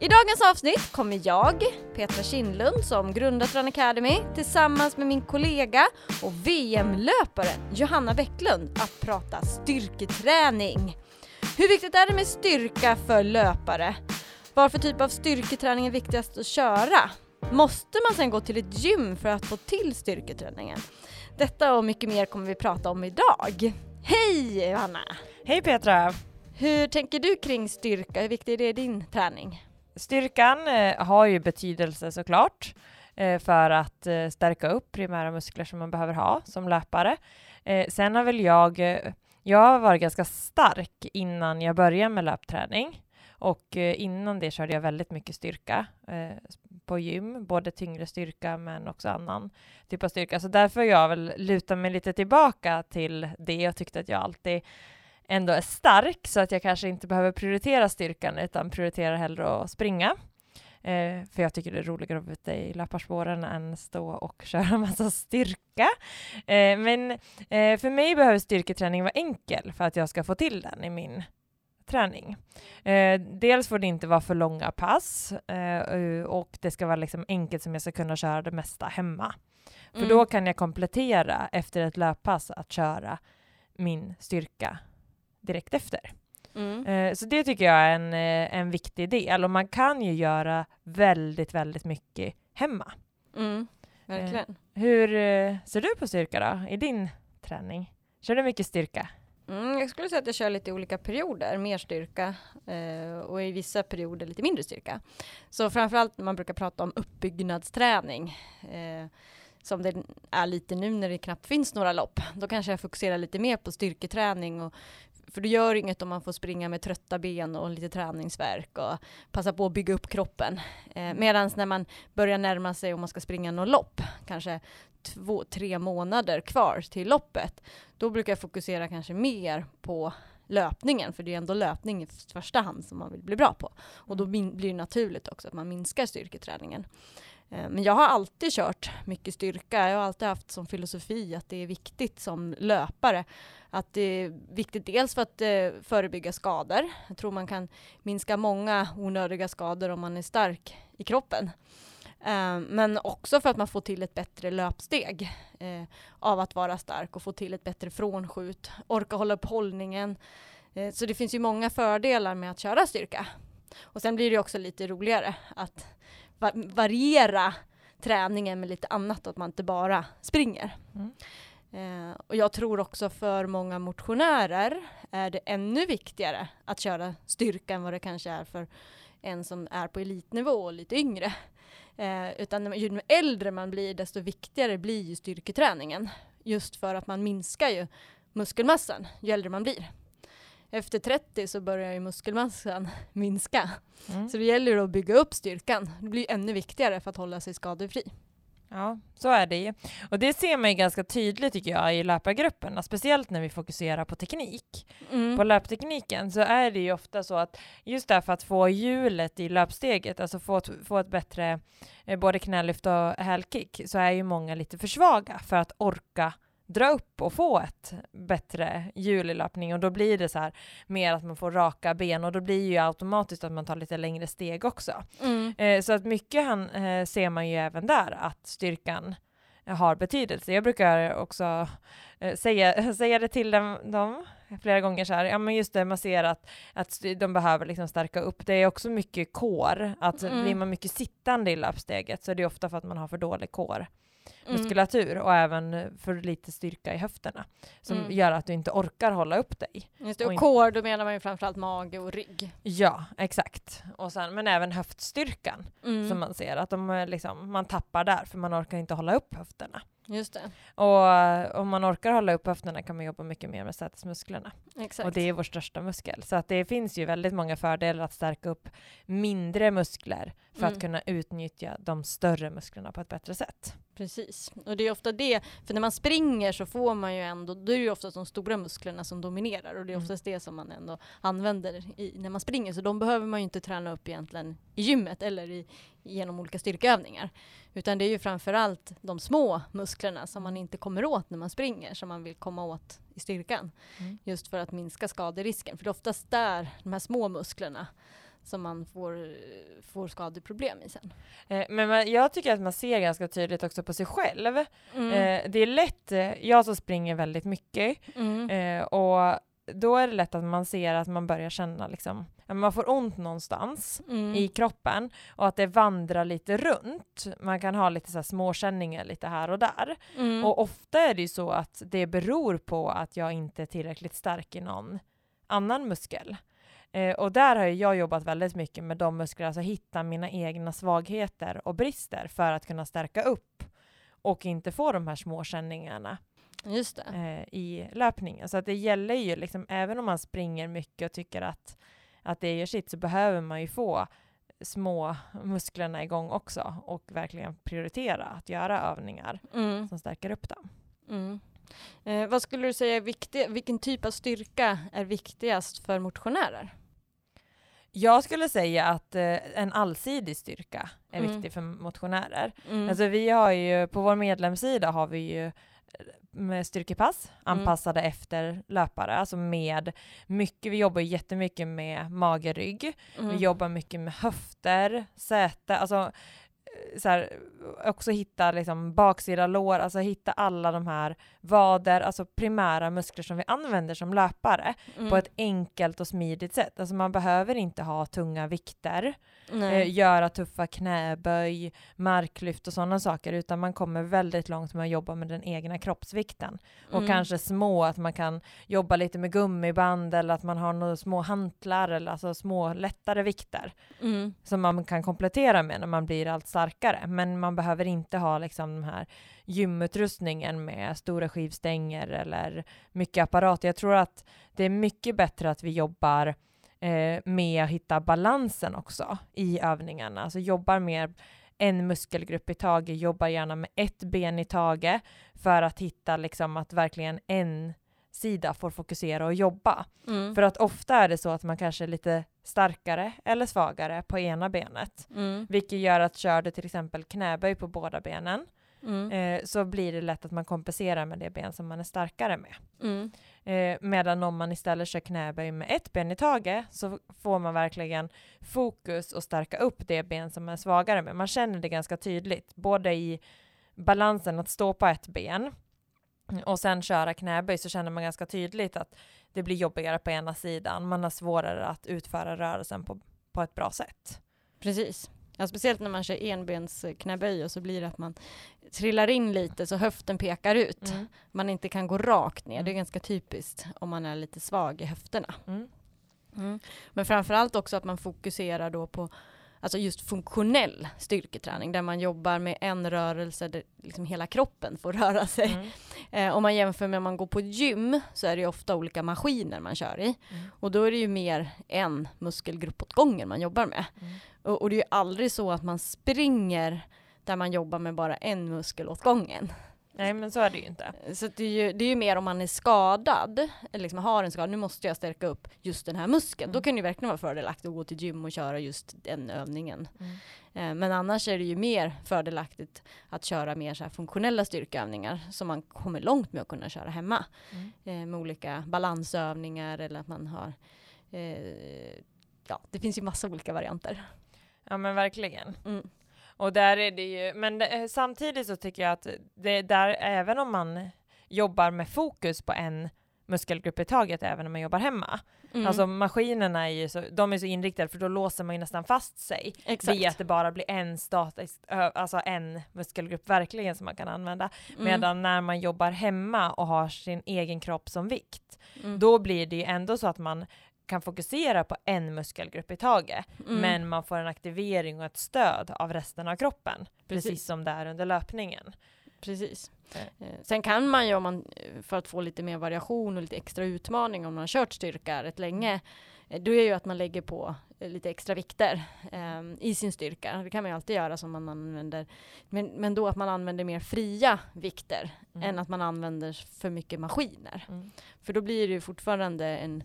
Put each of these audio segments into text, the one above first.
I dagens avsnitt kommer jag, Petra Kindlund, som grundat Run Academy tillsammans med min kollega och VM-löparen Johanna Bäcklund att prata styrketräning. Hur viktigt är det med styrka för löpare? Vad för typ av styrketräning är viktigast att köra? Måste man sen gå till ett gym för att få till styrketräningen? Detta och mycket mer kommer vi prata om idag. Hej Johanna! Hej Petra! Hur tänker du kring styrka? Hur viktig är det i din träning? Styrkan eh, har ju betydelse såklart eh, för att eh, stärka upp primära muskler som man behöver ha som löpare. Sen har väl jag, jag har varit ganska stark innan jag började med löpträning och innan det körde jag väldigt mycket styrka på gym, både tyngre styrka men också annan typ av styrka. Så därför har jag väl lutat mig lite tillbaka till det och tyckte att jag alltid ändå är stark så att jag kanske inte behöver prioritera styrkan utan prioriterar hellre att springa. Eh, för jag tycker det är roligare att vara ute i löparspåren än stå och köra massa styrka. Eh, men eh, för mig behöver styrketräning vara enkel för att jag ska få till den i min träning. Eh, dels får det inte vara för långa pass eh, och det ska vara liksom enkelt som jag ska kunna köra det mesta hemma. För mm. då kan jag komplettera efter ett löppass att köra min styrka direkt efter. Mm. Eh, så det tycker jag är en, eh, en viktig del och man kan ju göra väldigt, väldigt mycket hemma. Mm, verkligen. Eh, hur ser du på styrka då i din träning? Kör du mycket styrka? Mm, jag skulle säga att jag kör lite olika perioder, mer styrka eh, och i vissa perioder lite mindre styrka. Så framförallt när man brukar prata om uppbyggnadsträning eh, som det är lite nu när det knappt finns några lopp. Då kanske jag fokuserar lite mer på styrketräning och för det gör inget om man får springa med trötta ben och lite träningsverk och passa på att bygga upp kroppen. Eh, Medan när man börjar närma sig om man ska springa något lopp, kanske två, tre månader kvar till loppet, då brukar jag fokusera kanske mer på löpningen, för det är ändå löpning i första hand som man vill bli bra på. Och då blir det naturligt också att man minskar styrketräningen. Eh, men jag har alltid kört mycket styrka. Jag har alltid haft som filosofi att det är viktigt som löpare. Att det är viktigt dels för att eh, förebygga skador. Jag tror man kan minska många onödiga skador om man är stark i kroppen. Eh, men också för att man får till ett bättre löpsteg eh, av att vara stark och få till ett bättre frånskjut, orka hålla upp hållningen. Eh, så det finns ju många fördelar med att köra styrka. Och sen blir det också lite roligare att variera träningen med lite annat och att man inte bara springer. Mm. Eh, och jag tror också för många motionärer är det ännu viktigare att köra styrka än vad det kanske är för en som är på elitnivå och lite yngre. Eh, utan ju äldre man blir desto viktigare blir ju styrketräningen. Just för att man minskar ju muskelmassan ju äldre man blir efter 30 så börjar ju muskelmassan minska. Mm. Så det gäller att bygga upp styrkan. Det blir ännu viktigare för att hålla sig skadefri. Ja, så är det ju. Och det ser man ju ganska tydligt tycker jag i löpargrupperna, speciellt när vi fokuserar på teknik. Mm. På löptekniken så är det ju ofta så att just därför att få hjulet i löpsteget, alltså få, få ett bättre eh, både knälyft och hälkick, så är ju många lite för svaga för att orka dra upp och få ett bättre hjul i löpning och då blir det så här mer att man får raka ben och då blir ju automatiskt att man tar lite längre steg också. Mm. Eh, så att mycket han, eh, ser man ju även där att styrkan har betydelse. Jag brukar också eh, säga, säga det till dem, dem flera gånger så här, ja men just det, man ser att, att de behöver liksom stärka upp. Det är också mycket kår, att mm. blir man mycket sittande i löpsteget så är det ofta för att man har för dålig kår mm. muskulatur och även för lite styrka i höfterna som mm. gör att du inte orkar hålla upp dig. Just det, och, och core, då menar man ju framförallt mage och rygg. Ja, exakt. Och sen, men även höftstyrkan mm. som man ser att de liksom, man tappar där för man orkar inte hålla upp höfterna. Just det. Och eh, om man orkar hålla upp höfterna kan man jobba mycket mer med sätesmusklerna. Exakt. Och det är vår största muskel. Så att det finns ju väldigt många fördelar att stärka upp mindre muskler för mm. att kunna utnyttja de större musklerna på ett bättre sätt. Precis, och det är ofta det, för när man springer så får man ju ändå, då är det ju ofta de stora musklerna som dominerar och det är Mm. oftast det som man ändå använder i, när man springer, så de behöver man ju inte träna upp egentligen i gymmet eller i, genom olika styrkeövningar. Utan det är ju framförallt de små musklerna som man inte kommer åt när man springer, som man vill komma åt i styrkan. Mm. Just för att minska skaderisken, för det är oftast där, de här små musklerna, som man får, får skadeproblem i sen. Eh, Men man, jag tycker att man ser ganska tydligt också på sig själv. Mm. Eh, det är lätt, eh, jag som springer väldigt mycket, Mm. eh, och då är det lätt att man ser att man börjar känna liksom, man får ont någonstans Mm. i kroppen och att det vandrar lite runt. Man kan ha lite så här småkänningar lite här och där. Mm. Och ofta är det ju så att det beror på att jag inte är tillräckligt stark i någon annan muskel. Eh, och där har jag jobbat väldigt mycket med de muskler, alltså hitta mina egna svagheter och brister för att kunna stärka upp och inte få de här små känningarna Just det. eh, i löpningen. Så att det gäller ju liksom, även om man springer mycket och tycker att, att det gör sitt så behöver man ju få små musklerna igång också och verkligen prioritera att göra övningar Mm. som stärker upp dem. Mm. Eh, vad skulle du säga är viktig, vilken typ av styrka är viktigast för motionärer? Jag skulle säga att eh, en allsidig styrka är Mm. viktig för motionärer. Mm. Alltså vi har ju, på vår medlemssida har vi ju eh, med styrkepass Mm. anpassade efter löpare, alltså med mycket, vi jobbar jättemycket med mage, rygg, Mm. vi jobbar mycket med höfter, säte, alltså eh, så här, också hitta liksom baksida lår, alltså hitta alla de här vader, alltså primära muskler som vi använder som löpare Mm. på ett enkelt och smidigt sätt. Alltså man behöver inte ha tunga vikter, eh, göra tuffa knäböj, marklyft och sådana saker, utan man kommer väldigt långt med att jobba med den egna kroppsvikten. Och Mm. kanske små, att man kan jobba lite med gummiband eller att man har några små hantlar eller alltså små lättare vikter Mm. som man kan komplettera med när man blir allt starkare. Men man behöver inte ha liksom den här gymutrustningen med stora skivstänger eller mycket apparat. Jag tror att det är mycket bättre att vi jobbar eh, med att hitta balansen också i övningarna. Alltså jobbar mer en muskelgrupp i taget, jobbar gärna med ett ben i taget för att hitta liksom att verkligen en sida får fokusera och jobba. Mm. För att ofta är det så att man kanske är lite starkare eller svagare på ena benet. Mm. Vilket gör att kör du till exempel knäböj på båda benen Mm. eh, så blir det lätt att man kompenserar med det ben som man är starkare med. Mm. Eh, medan om man istället kör knäböj med ett ben i taget så får man verkligen fokus och stärka upp det ben som man är svagare med. Man känner det ganska tydligt, både i balansen att stå på ett ben och sen köra knäböj så känner man ganska tydligt att det blir jobbigare på ena sidan. Man har svårare att utföra rörelsen på, på ett bra sätt. Precis. Ja, speciellt när man kör enbensknäböj och så blir det att man trillar in lite så höften pekar ut. Mm. Man inte kan gå rakt ner. Det är Mm. ganska typiskt om man är lite svag i höfterna. Mm. Mm. Men framförallt också att man fokuserar då på alltså just funktionell styrketräning där man jobbar med en rörelse där liksom hela kroppen får röra sig. Mm. Eh, om man jämför med om man går på gym så är det ju ofta olika maskiner man kör i Mm. och då är det ju mer en muskelgrupp åt gången man jobbar med. Mm. Och, och det är ju aldrig så att man springer där man jobbar med bara en muskel åt gången. Nej men så är det ju inte. Så det, är ju, det är ju mer om man är skadad, eller liksom har en skada, nu måste jag stärka upp just den här muskeln. Mm. Då kan det ju verkligen vara fördelaktigt att gå till gym och köra just den övningen. Mm. Eh, men annars är det ju mer fördelaktigt att köra mer så här funktionella styrkeövningar som man kommer långt med att kunna köra hemma. Mm. Eh, med olika balansövningar eller att man har eh, Ja, det finns ju massa olika varianter. Ja men verkligen. Mm. Och där är det ju, men det, eh, samtidigt så tycker jag att det där, även om man jobbar med fokus på en muskelgrupp i taget, även om man jobbar hemma. Mm. Alltså maskinerna är ju så, de är så inriktade för då låser man ju nästan fast sig Exakt. via att det bara blir en statisk, alltså en muskelgrupp verkligen som man kan använda. Mm. Medan när man jobbar hemma och har sin egen kropp som vikt, Mm. då blir det ju ändå så att man kan fokusera på en muskelgrupp i taget, Mm. men man får en aktivering och ett stöd av resten av kroppen, precis, Precis. som det är under löpningen. Precis. Eh, Sen kan man ju om man, eh, för att få lite mer variation och lite extra utmaning om man har kört styrka rätt länge, då är ju att man lägger på lite extra vikter eh, i sin styrka. Det kan man ju alltid göra som man använder, men, men då att man använder mer fria vikter Mm. än att man använder för mycket maskiner. Mm. För då blir det ju fortfarande en,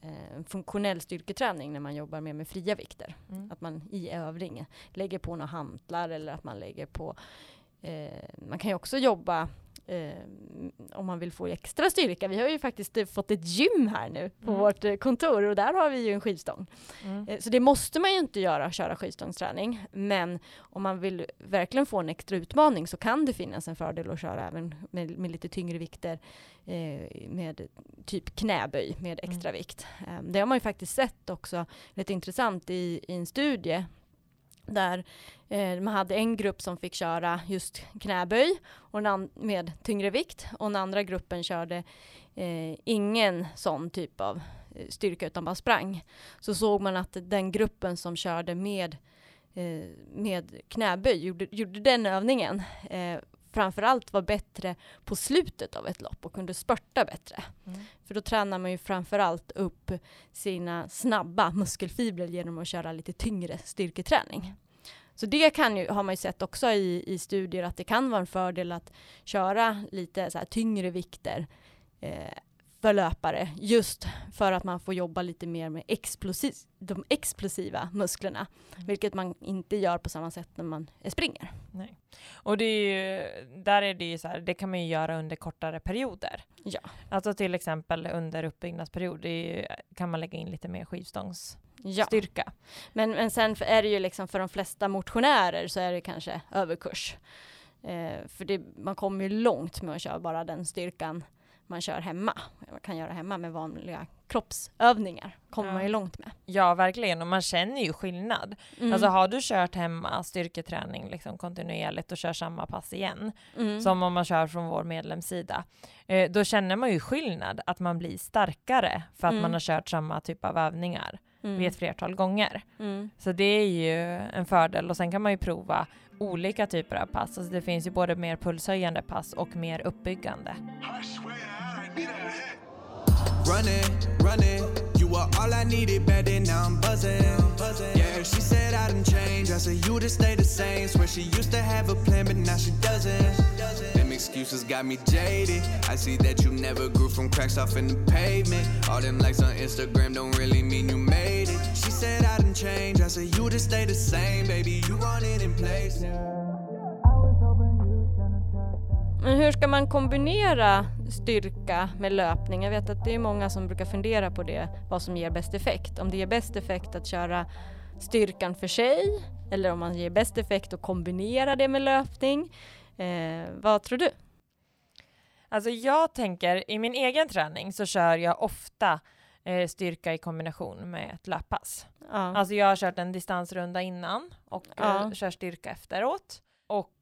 eh, en funktionell styrketräning när man jobbar mer med fria vikter. Mm. Att man i övning lägger på några hantlar eller att man lägger på eh, man kan ju också jobba om man vill få extra styrka. Vi har ju faktiskt eh, fått ett gym här nu på Mm. vårt eh, kontor och där har vi ju en skivstång. Mm. Eh, Så det måste man ju inte göra, köra skivstångsträning. Men om man vill verkligen få en extra utmaning så kan det finnas en fördel att köra även med, med lite tyngre vikter eh, med typ knäböj med Mm. extra vikt. Eh, det har man ju faktiskt sett också, rätt intressant i, i en studie där eh, man hade en grupp som fick köra just knäböj och med tyngre vikt och den andra gruppen körde eh, ingen sån typ av eh, styrka utan bara sprang. Så såg man att den gruppen som körde med, eh, med knäböj, gjorde, gjorde den övningen, eh, framförallt var bättre på slutet av ett lopp och kunde spurta bättre. Mm. För då tränar man ju framförallt upp sina snabba muskelfibrer genom att köra lite tyngre styrketräning. Så det kan ju, har man ju sett också i, i studier att det kan vara en fördel att köra lite så tyngre vikter eh, för löpare just för att man får jobba lite mer med explosiv, de explosiva musklerna. Mm. Vilket man inte gör på samma sätt när man springer. Nej. Och det är ju, där är det ju så här, det kan man ju göra under kortare perioder. Ja. Alltså till exempel under uppbyggnadsperiod, ju, kan man lägga in lite mer skivstångsstyrka. Ja. Men, men sen är det ju liksom för de flesta motionärer så är det kanske överkurs. Eh, för det, man kommer ju långt med att köra bara den styrkan man kör hemma. Man kan göra hemma med vanliga kroppsövningar. Kommer Ja. man ju långt med. Ja, verkligen. Och man känner ju skillnad. Mm. Alltså har du kört hemma styrketräning liksom kontinuerligt och kör samma pass igen, mm. som om man kör från vår medlemssida, eh, då känner man ju skillnad, att man blir starkare för att Mm. man har kört samma typ av övningar mm. vid ett flertal gånger. Mm. Så det är ju en fördel och sen kan man ju prova olika typer av pass. Alltså det finns ju både mer pulshöjande pass och mer uppbyggande. Running, running. You were all I needed back then, now I'm buzzing. Yeah, she said I didn't change. I said you just stay the same. Swear she used to have a plan, but now she doesn't. Them excuses got me jaded. I see that you never grew from cracks off in the pavement. All them likes on Instagram don't really mean you made it. She said I didn't change. I said you just stay the same, baby. You want it in place. Men hur ska man kombinera styrka med löpning? Jag vet att det är många som brukar fundera på det, vad som ger bäst effekt. Om det ger bäst effekt att köra styrkan för sig eller om man ger bäst effekt att kombinera det med löpning. Eh, vad tror du? Alltså jag tänker, i min egen träning så kör jag ofta eh, styrka i kombination med ett löppass. Ja. Alltså jag har kört en distansrunda innan och Ja. eh, kör styrka efteråt.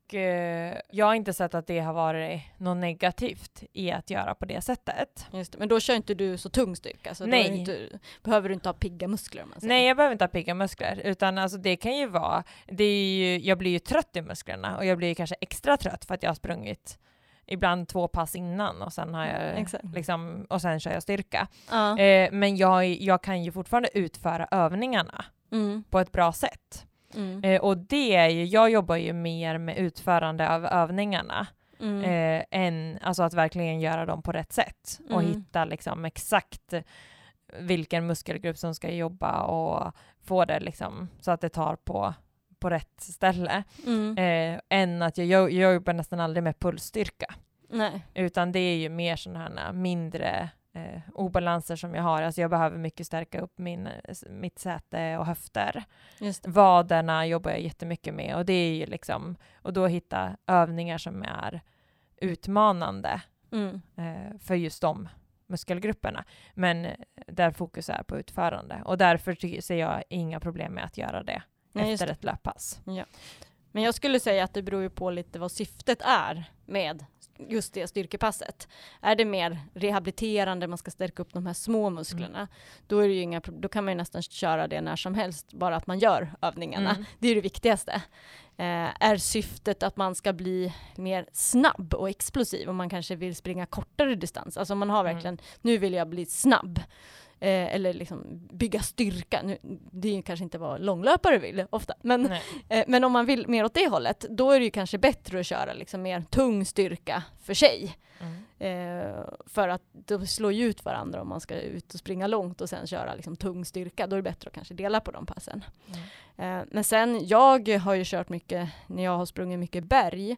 Och eh, jag har inte sett att det har varit något negativt i att göra på det sättet. Just det. Men då kör inte du så tung styrka, så då Nej. det inte, behöver du inte ha pigga muskler. Nej, jag behöver inte ha pigga muskler, utan alltså det kan ju vara, det ju, jag blir ju trött i musklerna och jag blir kanske extra trött för att jag har sprungit ibland två pass innan och sen har jag Exakt. liksom, och sen kör jag styrka. Ja. Eh, men jag, jag kan ju fortfarande utföra övningarna Mm. på ett bra sätt. Mm. Eh, och det är ju, jag jobbar ju mer med utförande av övningarna Mm. eh, än alltså att verkligen göra dem på rätt sätt och Mm. hitta liksom exakt vilken muskelgrupp som ska jobba och få det liksom så att det tar på, på rätt ställe. Mm. Eh, än att jag, jag, jag jobbar nästan aldrig med pulsstyrka Nej. utan det är ju mer sådana här mindre eh, obalanser som jag har. Alltså jag behöver mycket stärka upp min, mitt säte och höfter. Just det. Vaderna jobbar jag jättemycket med och det är ju liksom, och då hitta övningar som är utmanande Mm. eh, för just de muskelgrupperna. Men där fokus är på utförande och därför ser jag inga problem med att göra det Nej, efter det. ett löppass. Men jag skulle säga att det beror ju på lite vad syftet är med just det styrkepasset. Är det mer rehabiliterande, man ska stärka upp de här små musklerna, då, är det inga, då kan man ju nästan köra det när som helst, bara att man gör övningarna. Mm. Det är det viktigaste. Eh, är syftet att man ska bli mer snabb och explosiv och man kanske vill springa kortare distans, alltså om man har Mm. verkligen, nu vill jag bli snabb, Eh, eller liksom bygga styrka. Nu, det är ju kanske inte vad långlöpare vill ofta, men, eh, men om man vill mer åt det hållet, då är det ju kanske bättre att köra liksom mer tung styrka för sig. Mm. Eh, för att de slår ju ut varandra om man ska ut och springa långt och sen köra liksom tung styrka. Då är det bättre att kanske dela på de passen. Mm. Eh, men sen, jag har ju kört mycket, när jag har sprungit mycket berg,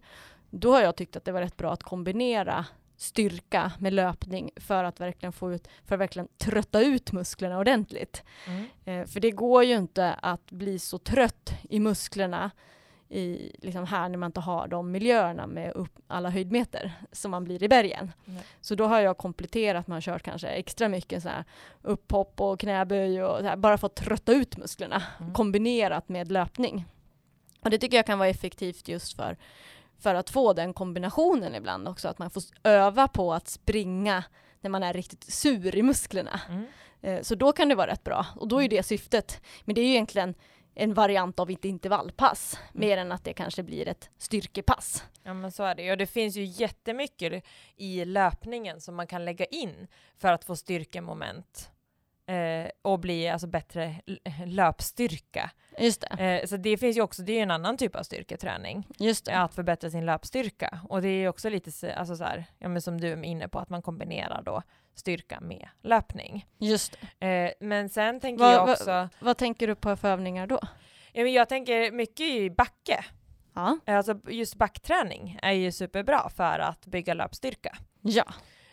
då har jag tyckt att det var rätt bra att kombinera styrka med löpning för att verkligen få ut, för att verkligen trötta ut musklerna ordentligt. Mm. Eh, för det går ju inte att bli så trött i musklerna i, liksom här när man inte har de miljöerna med upp alla höjdmeter som man blir i bergen. Nej. Så då har jag kompletterat, man har kört kanske extra mycket så här upphopp och knäböj och här, bara för att trötta ut musklerna Mm. kombinerat med löpning. Och det tycker jag kan vara effektivt just för, för att få den kombinationen ibland också, att man får öva på att springa när man är riktigt sur i musklerna. Mm. Eh, Så då kan det vara rätt bra. Och då är det syftet. Men det är ju egentligen en variant av ett intervallpass, Mm. mer än att det kanske blir ett styrkepass. Ja men så är det ju. Och det finns ju jättemycket i löpningen som man kan lägga in för att få styrkemoment eh, och bli alltså bättre löpstyrka. Just det. Eh, så det finns ju också, det är en annan typ av styrketräning, Just det. att förbättra sin löpstyrka. Och det är också lite så- alltså så här, ja, men som du är inne på, att man kombinerar då styrka med löpning. Just det. Eh, men sen tänker Vad- jag också, Vad tänker du på för övningar då? ja, men jag tänker mycket i backe. Ja. Alltså just backträning är ju superbra för att bygga löpstyrka. Ja.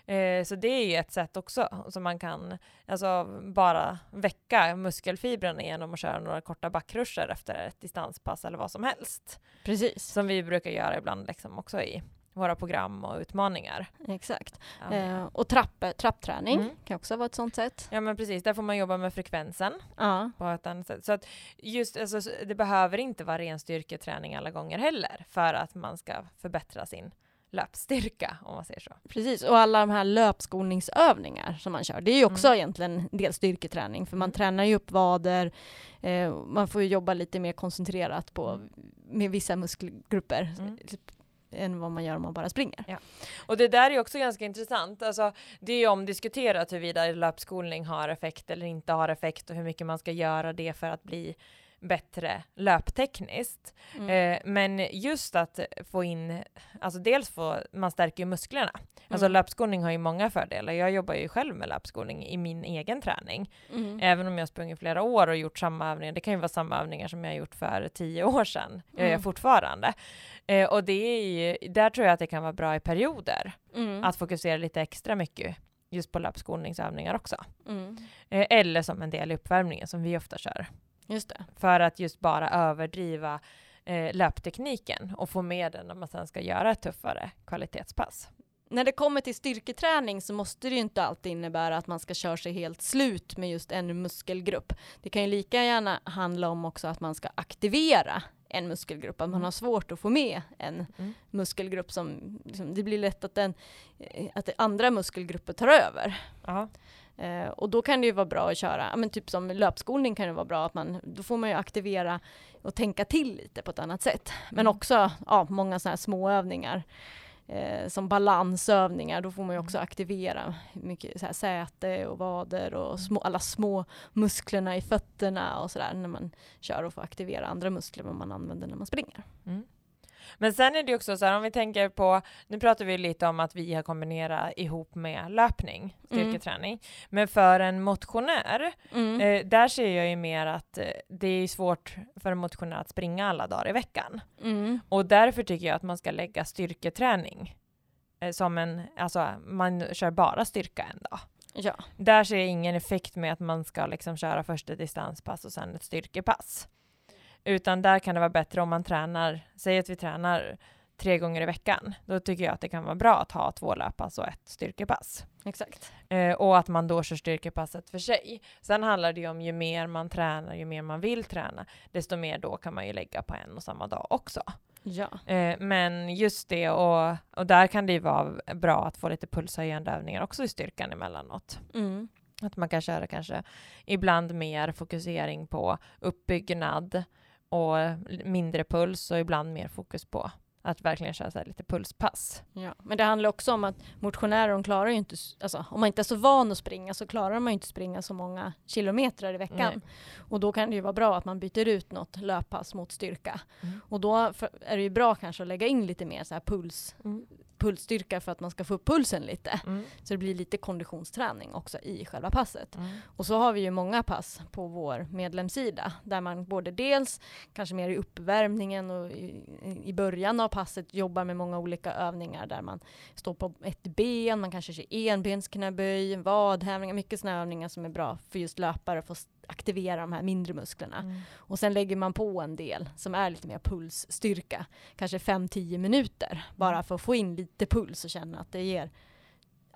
Eh, så det är ju ett sätt också som man kan alltså, bara väcka muskelfibrerna genom att köra några korta backruscher efter ett distanspass eller vad som helst. Precis. Som vi brukar göra ibland liksom också i våra program och utmaningar. Exakt. Ja, Eh, och trapp, trappträning Mm. kan också vara ett sånt sätt. ja men precis, där får man jobba med frekvensen Ja. på ett annat sätt. Så att just, alltså, så- det behöver inte vara ren styrketräning alla gånger heller för att man ska förbättra sin löpstyrka om man säger så. Precis, och alla de här löpskolningsövningar som man kör, det är ju också Mm. egentligen en del styrketräning, för man Mm. tränar ju upp vader, eh, man får ju jobba lite mer koncentrerat på, Mm. med vissa muskelgrupper, Mm. typ, än vad man gör om man bara springer. Och det där är också ganska intressant. Alltså, det är ju omdiskuterat huruvida löpskolning har effekt eller inte har effekt och hur mycket man ska göra det för att bli bättre löptekniskt. Mm. Eh, men just att få in, alltså dels få, man stärker ju musklerna. Alltså Mm. löpskolning har ju många fördelar. Jag jobbar ju själv med löpskolning i min egen träning. Mm. Även om jag sprungit flera år och gjort samma övningar. Det kan ju vara samma övningar som jag gjort för tio år sedan. Jag gör Mm. fortfarande. Eh, och det är ju, där tror jag att det kan vara bra i perioder Mm. att fokusera lite extra mycket just på löpskolningsövningar också. Mm. Eh, eller som en del i uppvärmningen som vi ofta kör. Just det. För att just bara överdriva eh, löptekniken och få med den när man sen ska göra ett tuffare kvalitetspass. När det kommer till styrketräning så måste det ju inte alltid innebära att man ska köra sig helt slut med just en muskelgrupp. Det kan ju lika gärna handla om också att man ska aktivera en muskelgrupp, att man Mm. har svårt att få med en Mm. muskelgrupp som, liksom, det blir lätt att, den, eh, att andra muskelgrupper tar över. Ja. Eh, och då kan det ju vara bra att köra, men typ som löpskolning kan det vara bra att man, då får man ju aktivera och tänka till lite på ett annat sätt. Men Mm. också ja, många sådana här små övningar eh, som balansövningar, då får man ju också Mm. aktivera mycket så här säte och vader och Mm. små, alla små musklerna i fötterna och sådär när man kör och får aktivera andra muskler än man använder när man springer. Mm. Men sen är det också så här om vi tänker på, nu pratar vi lite om att vi har kombinerat ihop med löpning, styrketräning. Men för en motionär, Mm. eh, där ser jag ju mer att eh, det är svårt för en motionär att springa alla dagar i veckan. Mm. Och därför tycker jag att man ska lägga styrketräning eh, som en, alltså man kör bara styrka en dag. Ja. Där ser jag ingen effekt med att man ska liksom köra först ett distanspass och sen ett styrkepass. Utan där kan det vara bättre om man tränar, säg att vi tränar tre gånger i veckan, då tycker jag att det kan vara bra att ha två löppass och ett styrkepass. Exakt. Eh, och att man då kör styrkepasset för sig. Sen handlar det ju om ju mer man tränar, ju mer man vill träna, desto mer då kan man ju lägga på en och samma dag också. Ja. Eh, men just det, och, och där kan det ju vara bra att få lite pulshöjande övningar också i styrkan emellanåt. Mm. Att man kan köra kanske ibland mer fokusering på uppbyggnad och mindre puls och ibland mer fokus på att verkligen köra så lite pulspass. Ja, men det handlar också om att motionärer, de klarar ju inte, alltså om man inte är så van att springa så klarar man ju inte springa så många kilometer i veckan. Nej. Och då kan det ju vara bra att man byter ut något löppass mot styrka. Mm. Och då för, är det ju bra kanske att lägga in lite mer så här puls, pulsstyrka för att man ska få upp pulsen lite. Mm. Så det blir lite konditionsträning också i själva passet. Mm. Och så har vi ju många pass på vår medlemssida där man både dels kanske mer i uppvärmningen och i, i början av passet jobbar med många olika övningar där man står på ett ben, man kanske kör enbensknäböj, vadhävningar, mycket sådana övningar som är bra för just löpare för att aktivera de här mindre musklerna. Mm. Och sen lägger man på en del som är lite mer pulsstyrka, kanske 5-10 minuter, bara för att få in lite puls och känna att det ger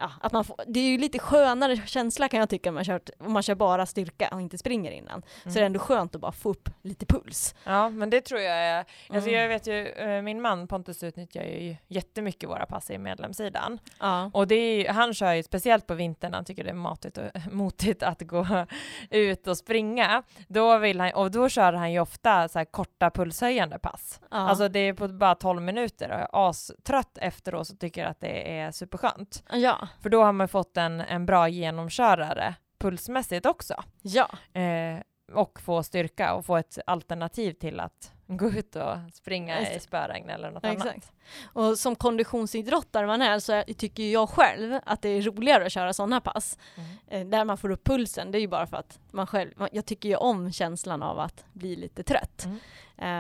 Ja, att man får, det är ju lite skönare känsla kan jag tycka om man kör, om man kör bara styrka och inte springer innan. Så Mm. är det ändå skönt att bara få upp lite puls. Ja, men det tror jag är... Alltså Mm. jag vet ju, eh, min man Pontus utnyttjar ju jättemycket våra pass i medlemssidan. Ja. Och det är, han kör ju speciellt på vintern, han tycker det är matigt och, motigt att gå ut och springa. Då vill han, och då kör han ju ofta så korta pulshöjande pass. Ja. Alltså det är på bara 12 minuter och jag är astrött efteråt så tycker jag att det är superskönt. ja. För då har man fått en, en bra genomkörare pulsmässigt också. Ja. Eh, och få styrka och få ett alternativ till att gå ut och springa i spöregn eller något Ja, annat. exakt. Och som konditionsidrottare man är så tycker jag själv att det är roligare att köra sådana pass. Mm. Eh, där man får upp pulsen, det är ju bara för att man själv, jag tycker ju om känslan av att bli lite trött. Mm.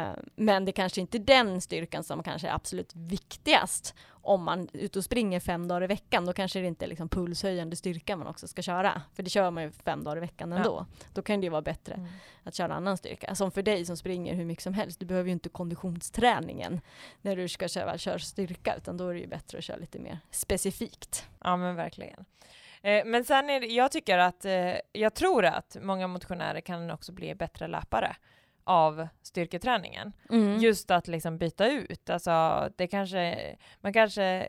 Eh, men det kanske inte är den styrkan som kanske är absolut viktigast om man är ute och springer fem dagar i veckan. Då kanske det inte är liksom pulshöjande styrka man också ska köra. För det kör man ju fem dagar i veckan Ja. ändå. Då kan det ju vara bättre Mm. att köra annan styrka. Som för dig som springer hur mycket som helst. Du behöver ju inte konditionsträningen när du ska köra, köra styrka. Utan då är det ju bättre att köra lite mer specifikt. Ja men verkligen. Eh, men sen är det, jag tycker att, eh, jag tror att många motionärer kan också bli bättre löpare av styrketräningen. Just att liksom byta ut, alltså det kanske, man kanske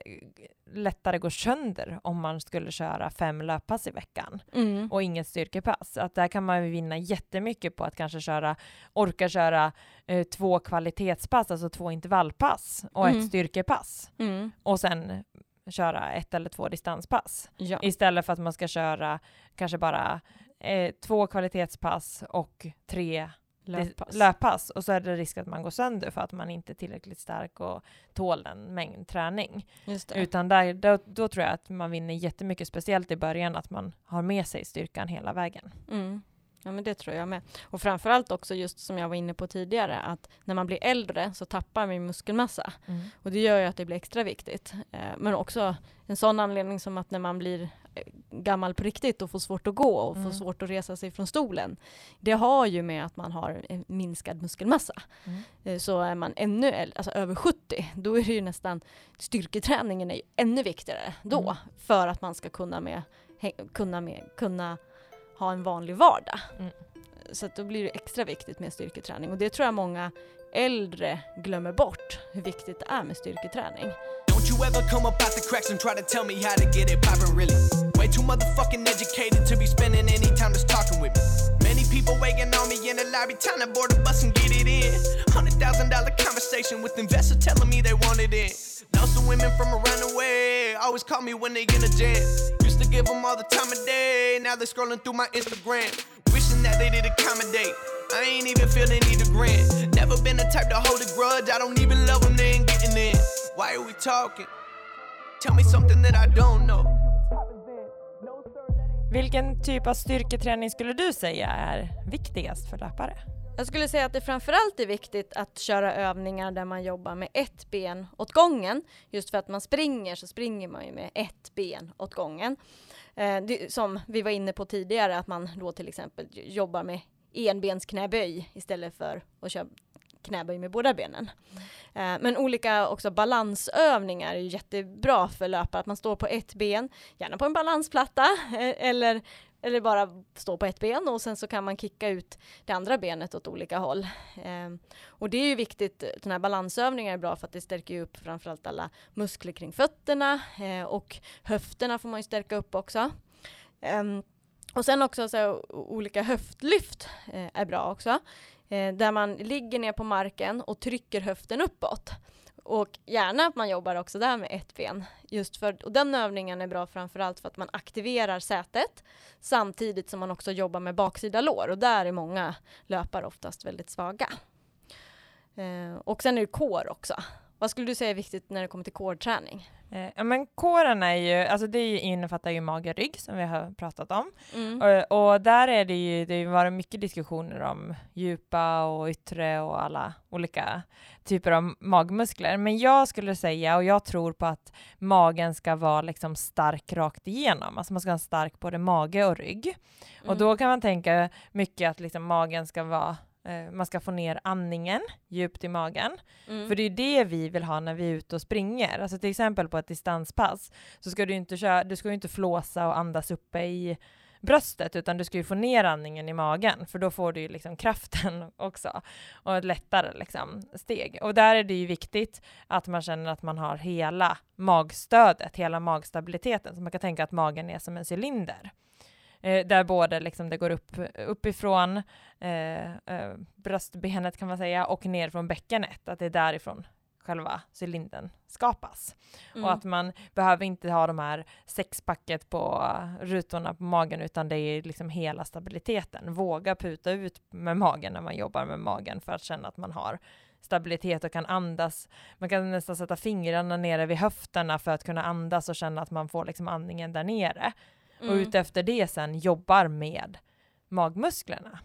lättare går sönder om man skulle köra fem löppass i veckan Mm. och inget styrkepass. Att där kan man vinna jättemycket på att kanske köra, orka köra eh, två kvalitetspass, alltså två intervallpass och Mm. ett styrkepass Mm. och sen köra ett eller två distanspass. Ja. Istället för att man ska köra kanske bara eh, två kvalitetspass och tre Löppass. löppass. löppass och så är det risk att man går sönder för att man inte är tillräckligt stark och tål en mängd träning. Just det. Utan där, då, då tror jag att man vinner jättemycket, speciellt i början, att man har med sig styrkan hela vägen. Mm. Ja men det tror jag med. Och framförallt också just som jag var inne på tidigare att när man blir äldre så tappar man muskelmassa. Och det gör ju att det blir extra viktigt. Eh, men också en sån anledning som att när man blir gammal på riktigt och får svårt att gå och Mm. får svårt att resa sig från stolen. Det har ju med att man har minskad muskelmassa. Mm. Eh, Så är man ännu äldre, alltså över 70, då är det ju nästan styrketräningen är ju ännu viktigare då Mm. för att man ska kunna, med, kunna, med, kunna ha en vanlig vardag. Mm. Så då blir det extra viktigt med styrketräning och det tror jag många äldre glömmer bort hur viktigt det är med styrketräning. Don't you ever come up out the cracks and try to tell me how to get it poppin' really. Way too motherfucking educated to be spending any time just talking with me. Many people waiting on me in the lobby, time to board the bus and get it in. Hundred thousand dollar conversation with investors telling me they want it in. Lots of women from around the way always call me when they in a jam. Used to give them all the time of day, now they scrolling through my Instagram. That they did accommodate. I ain't even feel the need to grant. Never been the type to hold a grudge. I don't even love them, they ain't getting in. Why are we talking? Tell me something that I don't know. Vilken typ av styrketräning skulle du säga är viktigast för löpare? Jag skulle säga att det framförallt är viktigt att köra övningar där man jobbar med ett ben åt gången. Just för att man springer så springer man ju med ett ben åt gången. Eh, det, som vi var inne på tidigare att man då till exempel jobbar med enbensknäböj istället för att köra knäböj med båda benen. Eh, men olika också balansövningar är jättebra för löpare. Att man står på ett ben, gärna på en balansplatta eh, eller, eller bara stå på ett ben och sen så kan man kicka ut det andra benet åt olika håll. Ehm, och det är ju viktigt, den här balansövningar är bra för att det stärker upp framförallt alla muskler kring fötterna eh, och höfterna får man ju stärka upp också. Ehm, och sen också så olika höftlyft eh, är bra också. Eh, där man ligger ner på marken och trycker höften uppåt. Och gärna att man jobbar också där med ett ben. Just för, och den övningen är bra framförallt för att man aktiverar sätet samtidigt som man också jobbar med baksida lår och där är många löpare oftast väldigt svaga. Eh, och sen är det core också. Vad skulle du säga är viktigt när det kommer till core-träning? Eh, ja, men kåren är ju, alltså det innefattar ju mage och rygg som vi har pratat om. Mm. Och, och där är det ju, det har varit mycket diskussioner om djupa och yttre och alla olika typer av magmuskler. Men jag skulle säga, och jag tror på att magen ska vara liksom stark rakt igenom. Alltså man ska ha en stark både mage och rygg. Och Mm. då kan man tänka mycket att liksom magen ska vara eh, man ska få ner andningen djupt i magen. Mm. För det är det vi vill ha när vi är ute och springer. Alltså till exempel på ett distanspass så ska du inte köra, du ska inte flåsa och andas uppe i bröstet utan du ska ju få ner andningen i magen för då får du ju liksom kraften också och ett lättare liksom steg. Och där är det ju viktigt att man känner att man har hela magstödet, hela magstabiliteten. Så man kan tänka att magen är som en cylinder. Eh, där både liksom det går upp uppifrån eh, eh, bröstbenet kan man säga och ner från bäckenet, att det är därifrån själva cylindern skapas. Mm. Och att man behöver inte ha de här sexpacket på rutorna på magen utan det är liksom hela stabiliteten. Våga puta ut med magen när man jobbar med magen för att känna att man har stabilitet och kan andas. Man kan nästan sätta fingrarna nere vid höfterna för att kunna andas och känna att man får liksom andningen där nere. Och Mm. utefter det sen jobbar med magmusklerna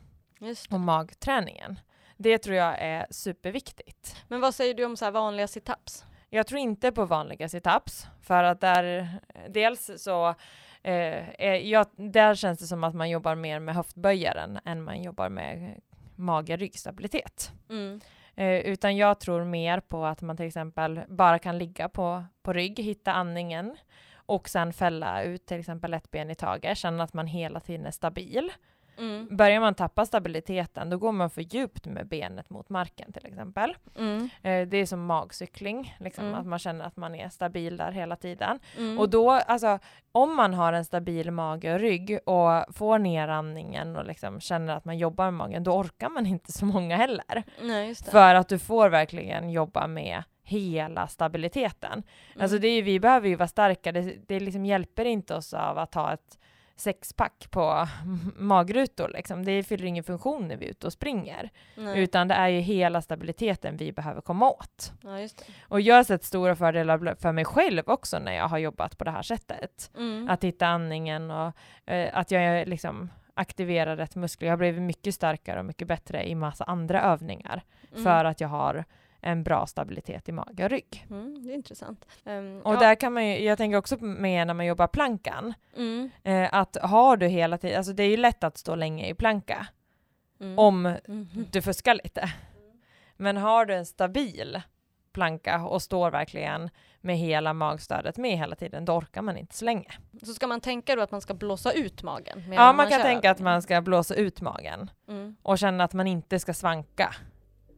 och magträningen. Det tror jag är superviktigt. Men vad säger du om så här vanliga situps? Jag tror inte på vanliga situps för att där dels så eh, jag, där känns det som att man jobbar mer med höftböjaren än man jobbar med mage-ryggstabilitet. Mm. Eh, utan jag tror mer på att man till exempel bara kan ligga på, på rygg, hitta andningen och sen fälla ut till exempel ett ben i taget, känna att man hela tiden är stabil. Mm. Börjar man tappa stabiliteten, då går man för djupt med benet mot marken till exempel. Mm. Eh, det är som magcykling, liksom, Mm. att man känner att man är stabil där hela tiden. Mm. Och då, alltså, om man har en stabil mage och rygg och får ner andningen och liksom känner att man jobbar med magen, då orkar man inte så många heller. Nej. För att du får verkligen jobba med hela stabiliteten. Mm. Alltså det är, vi behöver ju vara starka, det, det liksom hjälper inte oss av att ha ett sexpack på magrutor liksom. Det fyller ingen funktion när vi är ute och springer. Nej. Utan det är ju hela stabiliteten vi behöver komma åt. Ja. Och jag har sett stora fördelar för mig själv också när jag har jobbat på det här sättet. Mm. Att hitta andningen och eh, att jag liksom aktiverar rätt muskler. Jag har blivit mycket starkare och mycket bättre i massa andra övningar Mm. för att jag har en bra stabilitet i mage och rygg. Mm, det är intressant. Um, Och där kan man ju, jag tänker också med när man jobbar plankan, Mm. eh, att har du hela tiden, alltså det är ju lätt att stå länge i planka Mm. om Mm. du fuskar lite. Men har du en stabil planka och står verkligen med hela magstödet med hela tiden, då orkar man inte så länge. Så ska man tänka då att man ska blåsa ut magen? Ja, man kan kör tänka att man ska blåsa ut magen Mm. och känna att man inte ska svanka.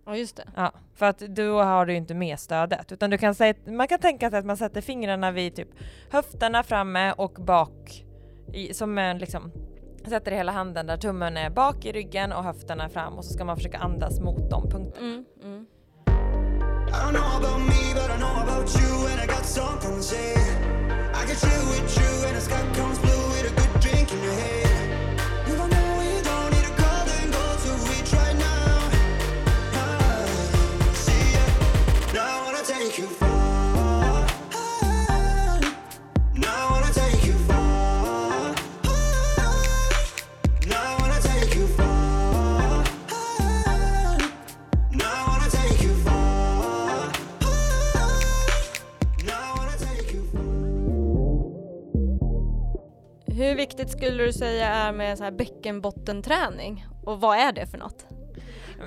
Ja, just det. Ja, för att då har du inte med stödet, utan du kan säga, man kan tänka sig att man sätter fingrarna vid typ höfterna framme och bak, i, som en liksom sätter hela handen där tummen är bak i ryggen och höfterna är fram och så ska man försöka andas mot de punkterna. Mm. Mm. I Hur viktigt skulle du säga är med så här bäckenbottenträning? Och vad är det för något?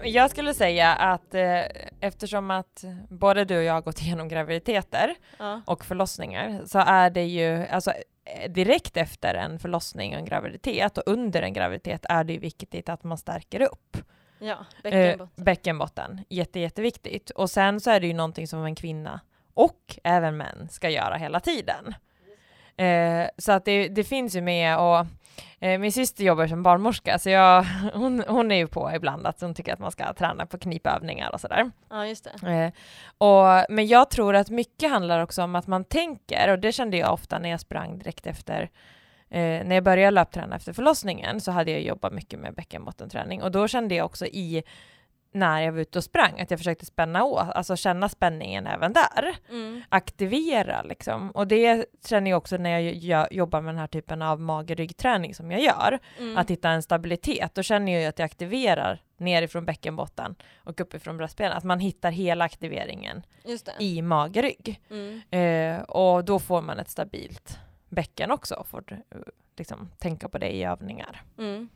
Jag skulle säga att eh, eftersom att både du och jag har gått igenom graviditeter Ja. och förlossningar så är det ju alltså eh, direkt efter en förlossning och en graviditet och under en graviditet är det ju viktigt att man stärker upp Ja, eh, bäckenbotten. bäckenbotten. Jätte, jätteviktigt. Och sen så är det ju någonting som en kvinna och även män ska göra hela tiden. Eh, så att det, det finns ju med och Eh, min syster jobbar som barnmorska så jag, hon, hon är ju på ibland att hon tycker att man ska träna på knipövningar och sådär. Ja, just det. Eh, och, men jag tror att mycket handlar också om att man tänker, och det kände jag ofta när jag sprang direkt efter Eh, när jag började löpträna efter förlossningen så hade jag jobbat mycket med bäckenbottenträning och då kände jag också i när jag var ute och sprang, att jag försökte spänna åt, alltså känna spänningen även där. Mm. Aktivera liksom. Och det känner jag också när jag jobbar med den här typen av mag-ryggträning som jag gör. Mm. Att hitta en stabilitet, då känner jag att jag aktiverar nerifrån bäckenbotten och uppifrån bröstbenen. Att man hittar hela aktiveringen i mag-rygg. Mm. Eh, och då får man ett stabilt bäcken också, får liksom tänka på det i övningar. Mm.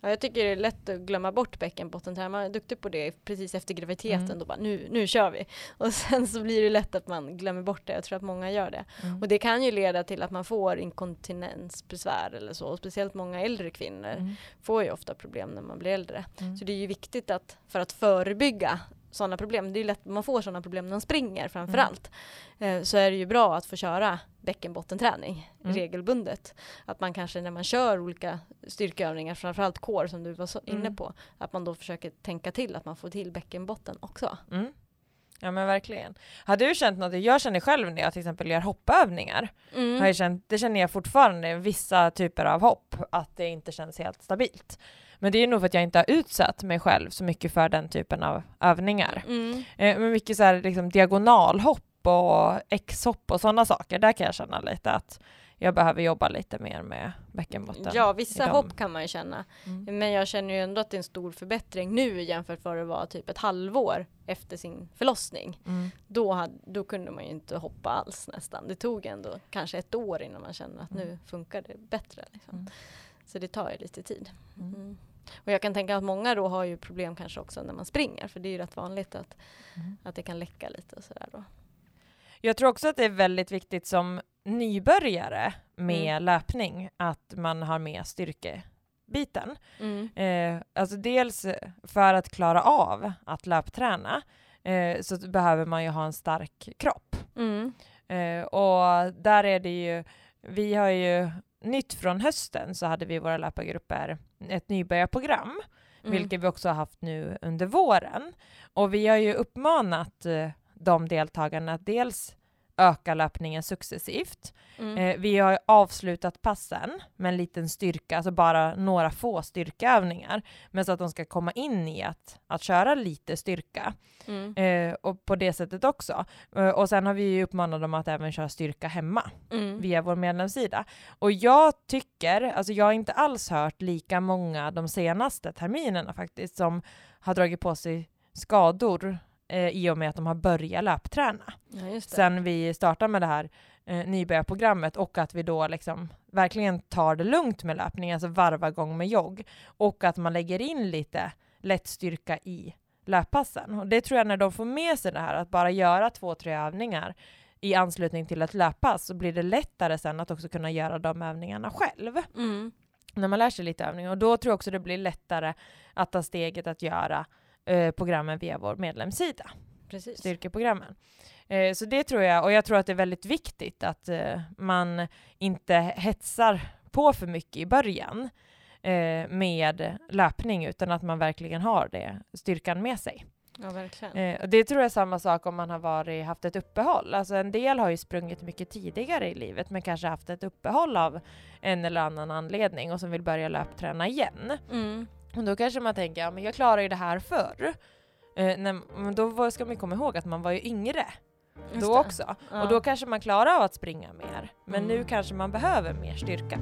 Ja, jag tycker det är lätt att glömma bort bäckenbottenträning. Man är duktig på det precis efter graviditeten. Mm. Då bara, nu, nu kör vi. Och sen så blir det lätt att man glömmer bort det. Jag tror att många gör det. Mm. Och det kan ju leda till att man får inkontinensbesvär eller så. Och speciellt många äldre kvinnor Mm. får ju ofta problem när man blir äldre. Mm. Så det är ju viktigt att för att förebygga sådana problem, det är lätt man får sådana problem när man springer framför Mm. allt, eh, så är det ju bra att få köra bäckenbottenträning Mm. regelbundet. Att man kanske när man kör olika styrkeövningar, framförallt core som du var så inne Mm. på, att man då försöker tänka till att man får till bäckenbotten också. Mm. Ja men verkligen. Har du känt något, jag känner själv när jag till exempel gör hoppövningar, Mm. har jag känt, det känner jag fortfarande, vissa typer av hopp, att det inte känns helt stabilt. Men det är nog för att jag inte har utsatt mig själv så mycket för den typen av övningar. Mm. Eh, men mycket så här liksom diagonalhopp och X-hopp och sådana saker, där kan jag känna lite att jag behöver jobba lite mer med bäckenbotten. Ja, vissa hopp kan man ju känna. Mm. Men jag känner ju ändå att det är en stor förbättring nu jämfört med vad det var typ ett halvår efter sin förlossning. Mm. Då, hade, då kunde man ju inte hoppa alls nästan. Det tog ändå kanske ett år innan man kände att Mm. nu funkar det bättre. Liksom. Så det tar ju lite tid. Mm. Mm. Och jag kan tänka att många då har ju problem kanske också när man springer. För det är ju rätt vanligt att, Mm. att det kan läcka lite och sådär då. Jag tror också att det är väldigt viktigt som nybörjare med Mm. löpning att man har med styrkebiten. Mm. Eh, alltså dels för att klara av att löpträna eh, så behöver man ju ha en stark kropp. Mm. Eh, och där är det ju, vi har ju nytt från hösten så hade vi i våra löpargrupper ett nybörjarprogram Mm. vilket vi också har haft nu under våren. Och vi har ju uppmanat eh, de deltagarna att dels öka löpningen successivt. Mm. Eh, vi har avslutat passen med en liten styrka, alltså bara några få styrkeövningar, men så att de ska komma in i att, att köra lite styrka. Mm. Eh, och på det sättet också. Eh, och sen har vi uppmanat dem att även köra styrka hemma Mm. via vår medlemssida. Och jag tycker, alltså jag har inte alls hört lika många de senaste terminerna faktiskt som har dragit på sig skador eh, i och med att de har börjat löpträna. Ja. Sen vi startade med det här eh, nybörjarprogrammet och att vi då liksom verkligen tar det lugnt med löpning, alltså varva gång med jogg och att man lägger in lite lätt styrka i löppassen. Och det tror jag när de får med sig det här att bara göra två, tre övningar i anslutning till ett löppass så blir det lättare sen att också kunna göra de övningarna själv Mm. när man lär sig lite övning och då tror jag också det blir lättare att ta steget att göra eh, programmen via vår medlemssida, Precis. styrkeprogrammen. Eh, så det tror jag, och jag tror att det är väldigt viktigt att eh, man inte hetsar på för mycket i början eh, med löpning utan att man verkligen har det, styrkan med sig. Ja, verkligen. Eh, och det tror jag är samma sak om man har varit, haft ett uppehåll. Alltså en del har ju sprungit mycket tidigare i livet men kanske haft ett uppehåll av en eller annan anledning och som vill börja löpträna igen. Mm. Och då kanske man tänker, ja men jag klarar ju det här förr. Eh, när, men då var- ska man komma ihåg att man var ju yngre Just då det. också. Ja. Och då kanske man klarar av att springa mer. Men nu Mm. kanske man behöver mer styrka.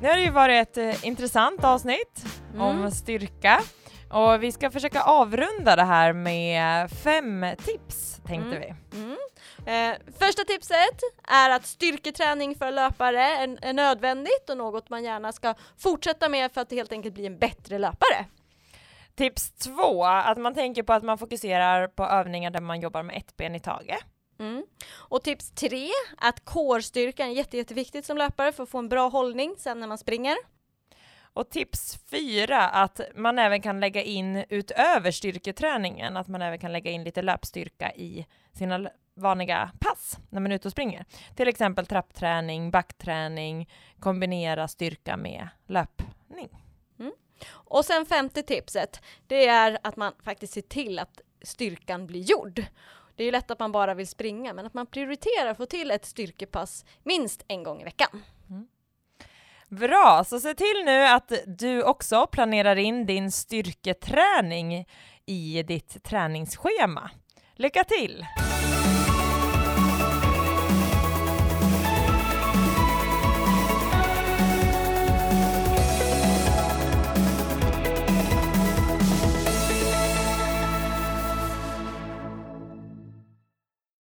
Nu har det ju varit ett eh, intressant avsnitt Mm. om styrka. Och vi ska försöka avrunda det här med fem tips, tänkte Mm. vi. Eh, första tipset är att styrketräning för löpare är, är nödvändigt och något man gärna ska fortsätta med för att helt enkelt bli en bättre löpare. Tips två, att man tänker på att man fokuserar på övningar där man jobbar med ett ben i taget. Mm. Och tips tre, att core-styrkan är jätte, jätteviktigt som löpare för att få en bra hållning sen när man springer. Och tips fyra, att man även kan lägga in utöver styrketräningen, att man även kan lägga in lite löpstyrka i sina vanliga pass när man är ute och springer. Till exempel trappträning, backträning, kombinera styrka med löpning. Och sen femte tipset, det är att man faktiskt ser till att styrkan blir gjord. Det är ju lätt att man bara vill springa, men att man prioriterar att få till ett styrkepass minst en gång i veckan. Bra, så se till nu att du också planerar in din styrketräning i ditt träningsschema. Lycka till!